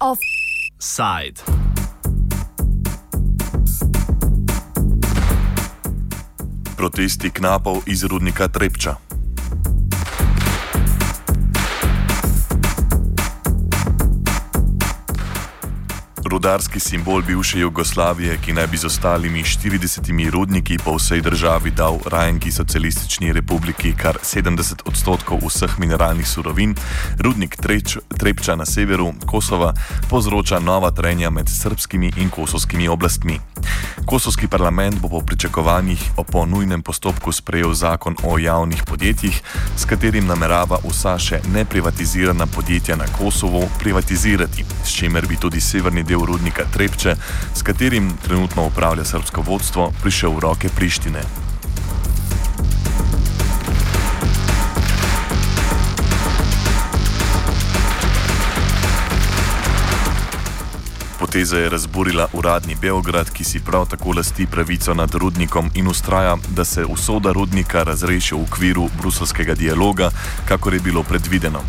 Offside. Protesti knapov iz rudnika Trepča. Rudarski simbol bivše Jugoslavije, ki naj bi z ostalimi 40 rudniki po vsej državi dal Rajenki socialistični republiki kar 70 odstotkov vseh mineralnih surovin, rudnik Treč, Trepča na severu Kosova povzroča nova trenja med srpskimi in kosovskimi oblastmi. Kosovski parlament bo po pričakovanjih o ponujnem postopku sprejel zakon o javnih podjetjih, s katerim namerava vsa še neprivatizirana podjetja na Kosovo privatizirati, s čimer bi tudi severni del rudnika Trepče, s katerim trenutno upravlja srpsko vodstvo, prišel v roke Prištine. Poteza je razburila uradni Beograd, ki si prav tako lasti pravico nad rudnikom in ustraja, da se usoda rudnika razreši v okviru bruselskega dialoga, kakor je bilo predvideno.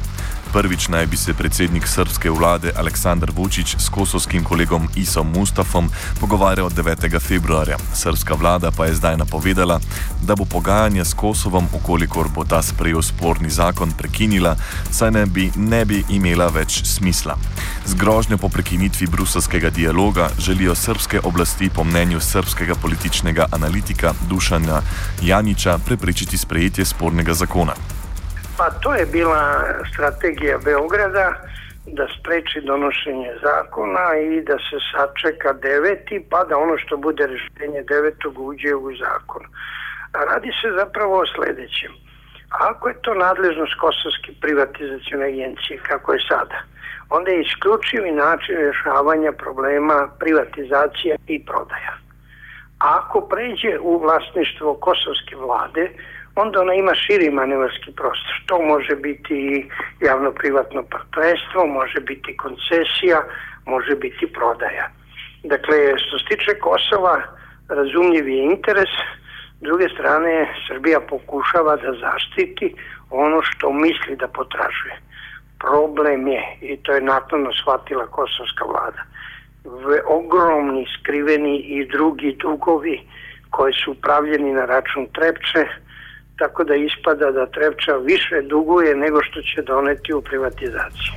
Prvič naj bi se predsednik srpske vlade Aleksandar Vučić s kosovskim kolegom Isom Mustafom pogovarjal 9. februarja. Srpska vlada pa je zdaj napovedala, da bo pogajanje s Kosovom, okolikor bo ta sprejel sporni zakon, prekinila, saj ne bi, ne bi imela več smisla. Z grožnjo po prekinitvi bruselskega dialoga želijo srpske oblasti po mnenju srpskega političnega analitika Dušana Janiča preprečiti sprejetje spornega zakona. Pa to je bila strategija Beograda da spreči donošenje zakona i da se sačeka deveti pa da ono što bude rešenje devetog uđe u zakon. A radi se zapravo o sledećem. Ako je to nadležnost Kosovske privatizacijone agencije kako je sada, onda je isključivi način rešavanja problema privatizacija i prodaja. Ako pređe u vlasništvo kosovske vlade, onda ona ima širi manevarski prostor. To može biti javno-privatno partnerstvo, može biti koncesija, može biti prodaja. Dakle, što se tiče Kosova, razumljiv je interes, s druge strane, Srbija pokušava da zaštiti ono što misli da potražuje. Problem je, i to je naknadno shvatila kosovska vlada, v ogromni skriveni i drugi dugovi koji su upravljeni na račun Trepče, tako da ispada da Trepča više duguje nego što će doneti u privatizaciju.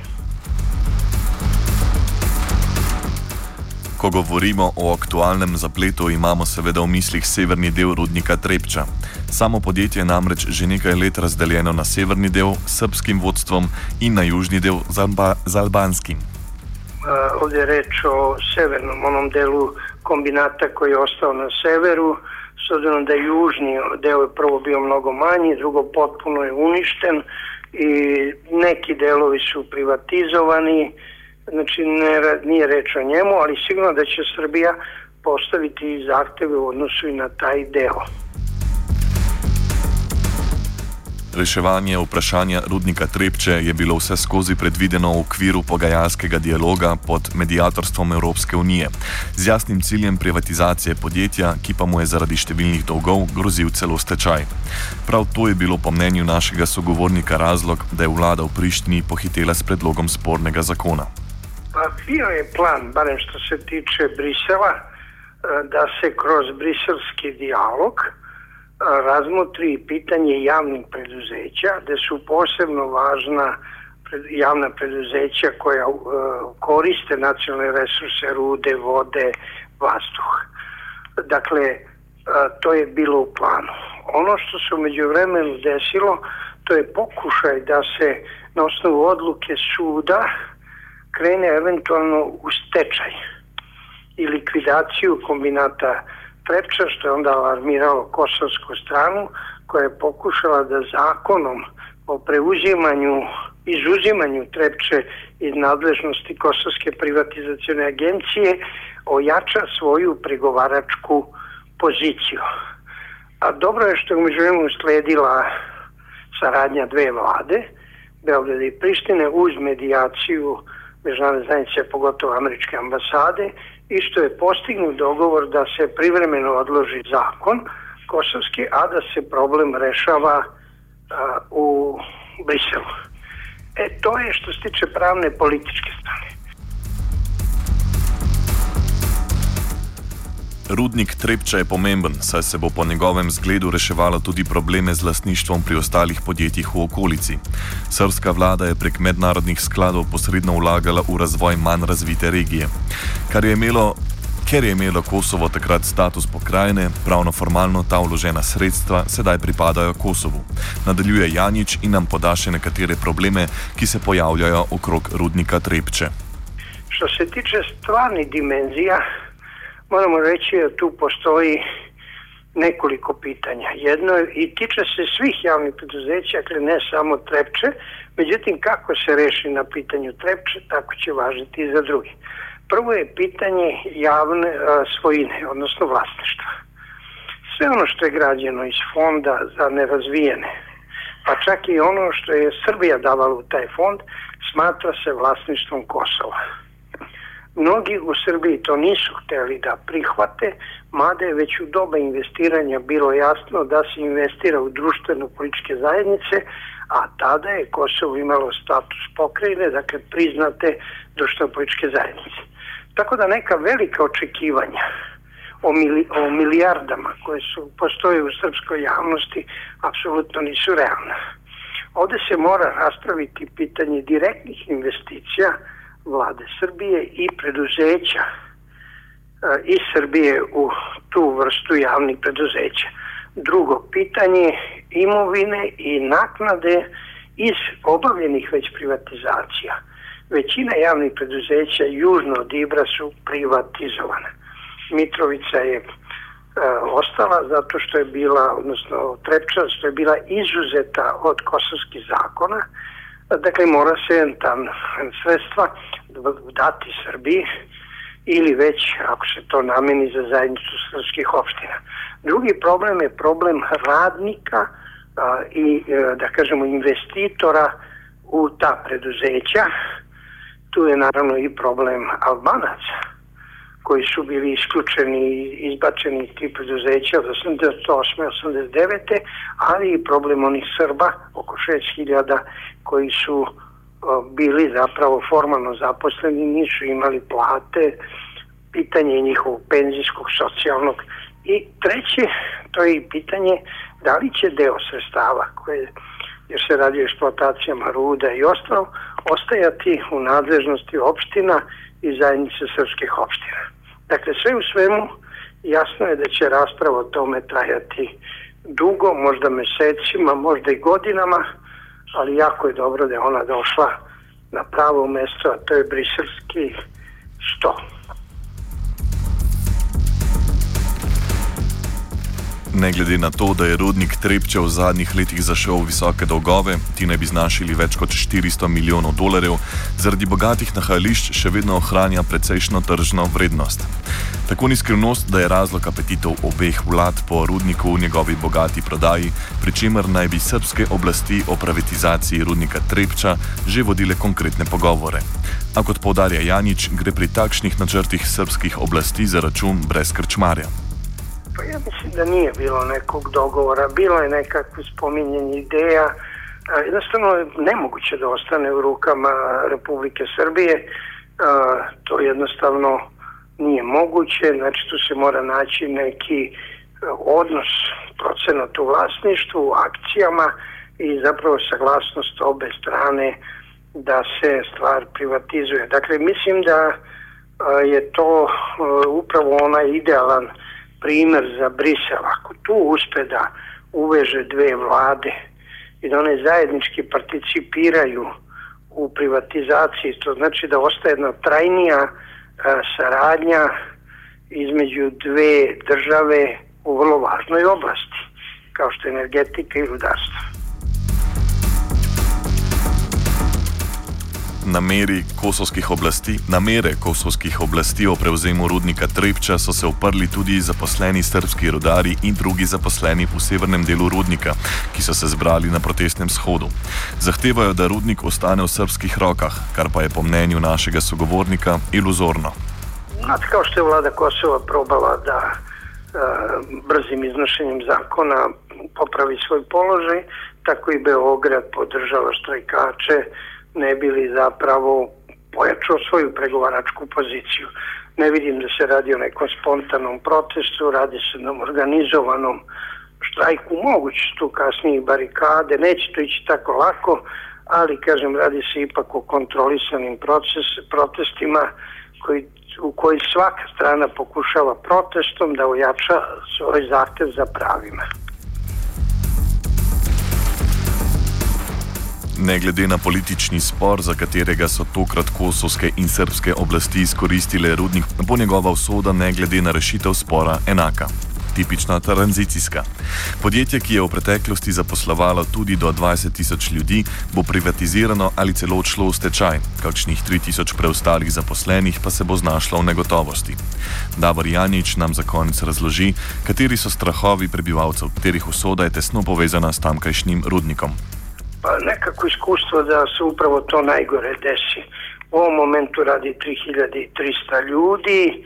Ko govorimo o aktualnem zapletu, imamo seveda v mislih severni del rudnika Trepča. Samo podjetje je namreč že nekaj let razdeljeno na severni del s srpskim vodstvom in na južni del z, Alba, z albanskim. Uh, ovdje je reč o severnom onom delu kombinata koji je ostao na severu, uh, s obzirom da je južni deo je prvo bio mnogo manji, drugo potpuno je uništen i neki delovi su privatizovani, znači ne, nije reč o njemu, ali sigurno da će Srbija postaviti zahteve u odnosu i na taj deo. Reševanje vprašanja rudnika Trepče je bilo vse skozi predvideno v okviru pogajalskega dialoga pod medijatorstvom Evropske unije, z jasnim ciljem privatizacije podjetja, ki pa mu je zaradi številnih dolgov grozil celo stečaj. Prav to je bilo po mnenju našega sogovornika razlog, da je vlada v Prištini pohitela s predlogom spornega zakona. Pa bio je plan, barem što se tiče Brisela, eh, da se kroz briselski dialog razmotri pitanje javnih preduzeća, gde su posebno važna javna preduzeća koja uh, koriste nacionalne resurse, rude, vode, vazduh. Dakle, uh, to je bilo u planu. Ono što se umeđu vremenu desilo, to je pokušaj da se na osnovu odluke suda krene eventualno u stečaj i likvidaciju kombinata Trepča, što je onda alarmiralo kosovsku stranu, koja je pokušala da zakonom o preuzimanju, izuzimanju Trepče iz nadležnosti Kosovske privatizacione agencije ojača svoju pregovaračku poziciju. A dobro je što je umeđu njemu sledila saradnja dve vlade, Beograda i Prištine, uz medijaciju međunarodne zajednice, pogotovo američke ambasade, isto je postignut dogovor da se privremeno odloži zakon kosovski, a da se problem rešava a, u Briselu. E, to je što se tiče pravne političke strane. Rudnik Trepča je pomemben, saj se bo po njegovem zgledu reševalo tudi probleme z lastništvom pri ostalih podjetjih v okolici. Srpska vlada je prek mednarodnih skladov posredno vlagala v razvoj manj razvite regije. Kar je imelo Ker je imelo Kosovo takrat status pokrajine, pravno formalno ta vložena sredstva sedaj pripadajo Kosovu. Nadaljuje Janič in nam poda še nekatere probleme, ki se pojavljajo okrog rudnika Trepče. Što se tiče stvarnih dimenzija, moramo reći da tu postoji nekoliko pitanja. Jedno i tiče se svih javnih preduzeća, dakle ne samo Trepče, međutim kako se reši na pitanju Trepče, tako će važiti i za drugi. Prvo je pitanje javne a, svojine, odnosno vlasništva. Sve ono što je građeno iz fonda za nerazvijene, pa čak i ono što je Srbija davala u taj fond, smatra se vlasništvom Kosova. Mnogi u Srbiji to nisu hteli da prihvate, mada je već u doba investiranja bilo jasno da se investira u društveno-političke zajednice, a tada je Kosovo imalo status pokrajine, dakle priznate društveno-političke zajednice. Tako da neka velika očekivanja o, mili, o milijardama koje su postoje u srpskoj javnosti apsolutno nisu realne. Ovde se mora raspraviti pitanje direktnih investicija vlade Srbije i preduzeća e, iz Srbije u tu vrstu javnih preduzeća. Drugo pitanje imovine i naknade iz obavljenih već privatizacija većina javnih preduzeća južno od Ibra su privatizovane. Mitrovica je e, ostala zato što je bila, odnosno Trepča, što je bila izuzeta od kosovskih zakona, dakle mora se tam sredstva dati Srbiji ili već ako se to nameni za zajednicu srpskih opština. Drugi problem je problem radnika a, i a, da kažemo investitora u ta preduzeća tu je naravno i problem Albanaca koji su bili isključeni i izbačeni iz tih preduzeća od 88. 89. ali i problem onih Srba, oko 6000 koji su e, bili zapravo formalno zaposleni, nisu imali plate, pitanje njihovog penzijskog, socijalnog i treće, to je i pitanje da li će deo sredstava koje jer se radi o eksploatacijama ruda i ostalo, ostajati u nadležnosti opština i zajednice srpskih opština. Dakle, sve u svemu jasno je da će rasprava o tome trajati dugo, možda mesecima, možda i godinama, ali jako je dobro da je ona došla na pravo mesto, a to je briselski sto. Ne glede na to, da je rudnik Trepče v zadnjih letih zašel visoke dolgove, ti naj bi znašili več kot 400 milijonov dolarjev, zaradi bogatih nahajališč še vedno ohranja precejšno tržno vrednost. Tako ni skrivnost, da je razlog apetitov obeh vlad po rudniku v njegovi bogati prodaji, pri čemer naj bi srpske oblasti o privatizaciji rudnika Trepča že vodile konkretne pogovore. A kot povdarja Janič, gre pri takšnih načrtih srpskih oblasti za račun brez krčmarja. Pa ja mislim da nije bilo nekog dogovora, bilo je nekakvo spominjenje ideja, e, jednostavno je nemoguće da ostane u rukama Republike Srbije, e, to jednostavno nije moguće, znači tu se mora naći neki e, odnos procenat u vlasništvu, u akcijama i zapravo saglasnost obe strane da se stvar privatizuje. Dakle, mislim da je to upravo onaj idealan primer za Brisel, ako tu uspe da uveže dve vlade i da one zajednički participiraju u privatizaciji, to znači da ostaje jedna trajnija a, saradnja između dve države u vrlo važnoj oblasti, kao što je energetika i rudarstvo. Nameri kosovskih oblasti, namere kosovskih oblasti o prevzemu rudnika Trepča so se uprli tudi zaposleni srpski rodari in drugi zaposleni v severnem delu rudnika, ki so se zbrali na protestnem shodu. Zahtevajo, da rudnik ostane v srpskih rokah, kar pa je po mnenju našega sogovornika iluzorno. Kao što je vlada Kosova probala da brzim iznošenjem zakona popravi svoj položaj, tako i Beograd podržava štrajkače, ne bili zapravo pojačao svoju pregovaračku poziciju. Ne vidim da se radi o nekom spontanom protestu, radi se o organizovanom štrajku, moguće su tu kasnije barikade, neće to ići tako lako, ali kažem radi se ipak o kontrolisanim proces, protestima koji, u koji svaka strana pokušava protestom da ojača svoj zahtev za pravima. Ne glede na politični spor, za katerega so tokrat kosovske in srpske oblasti izkoristile rudnik, bo njegova usoda ne glede na rešitev spora enaka. Tipična tranzicijska. Podjetje, ki je v preteklosti zaposlovalo tudi do 20 tisoč ljudi, bo privatizirano ali celo odšlo v stečaj, kakšnih 3 tisoč preostalih zaposlenih pa se bo znašlo v negotovosti. Davor Janič nam za konec razloži, kateri so strahovi prebivalcev, katerih usoda je tesno povezana s tamkajšnjim rudnikom. Pa nekako iskustvo da se upravo to najgore desi. U ovom momentu radi 3300 ljudi, e,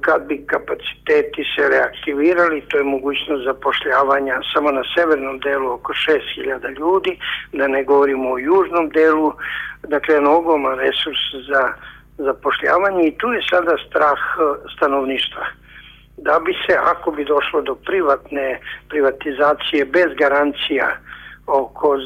kad bi kapaciteti se reaktivirali, to je mogućnost zapošljavanja samo na severnom delu oko 6000 ljudi, da ne govorimo o južnom delu, dakle je ogroman resurs za zapošljavanje i tu je sada strah e, stanovništva. Da bi se, ako bi došlo do privatne privatizacije bez garancija, oko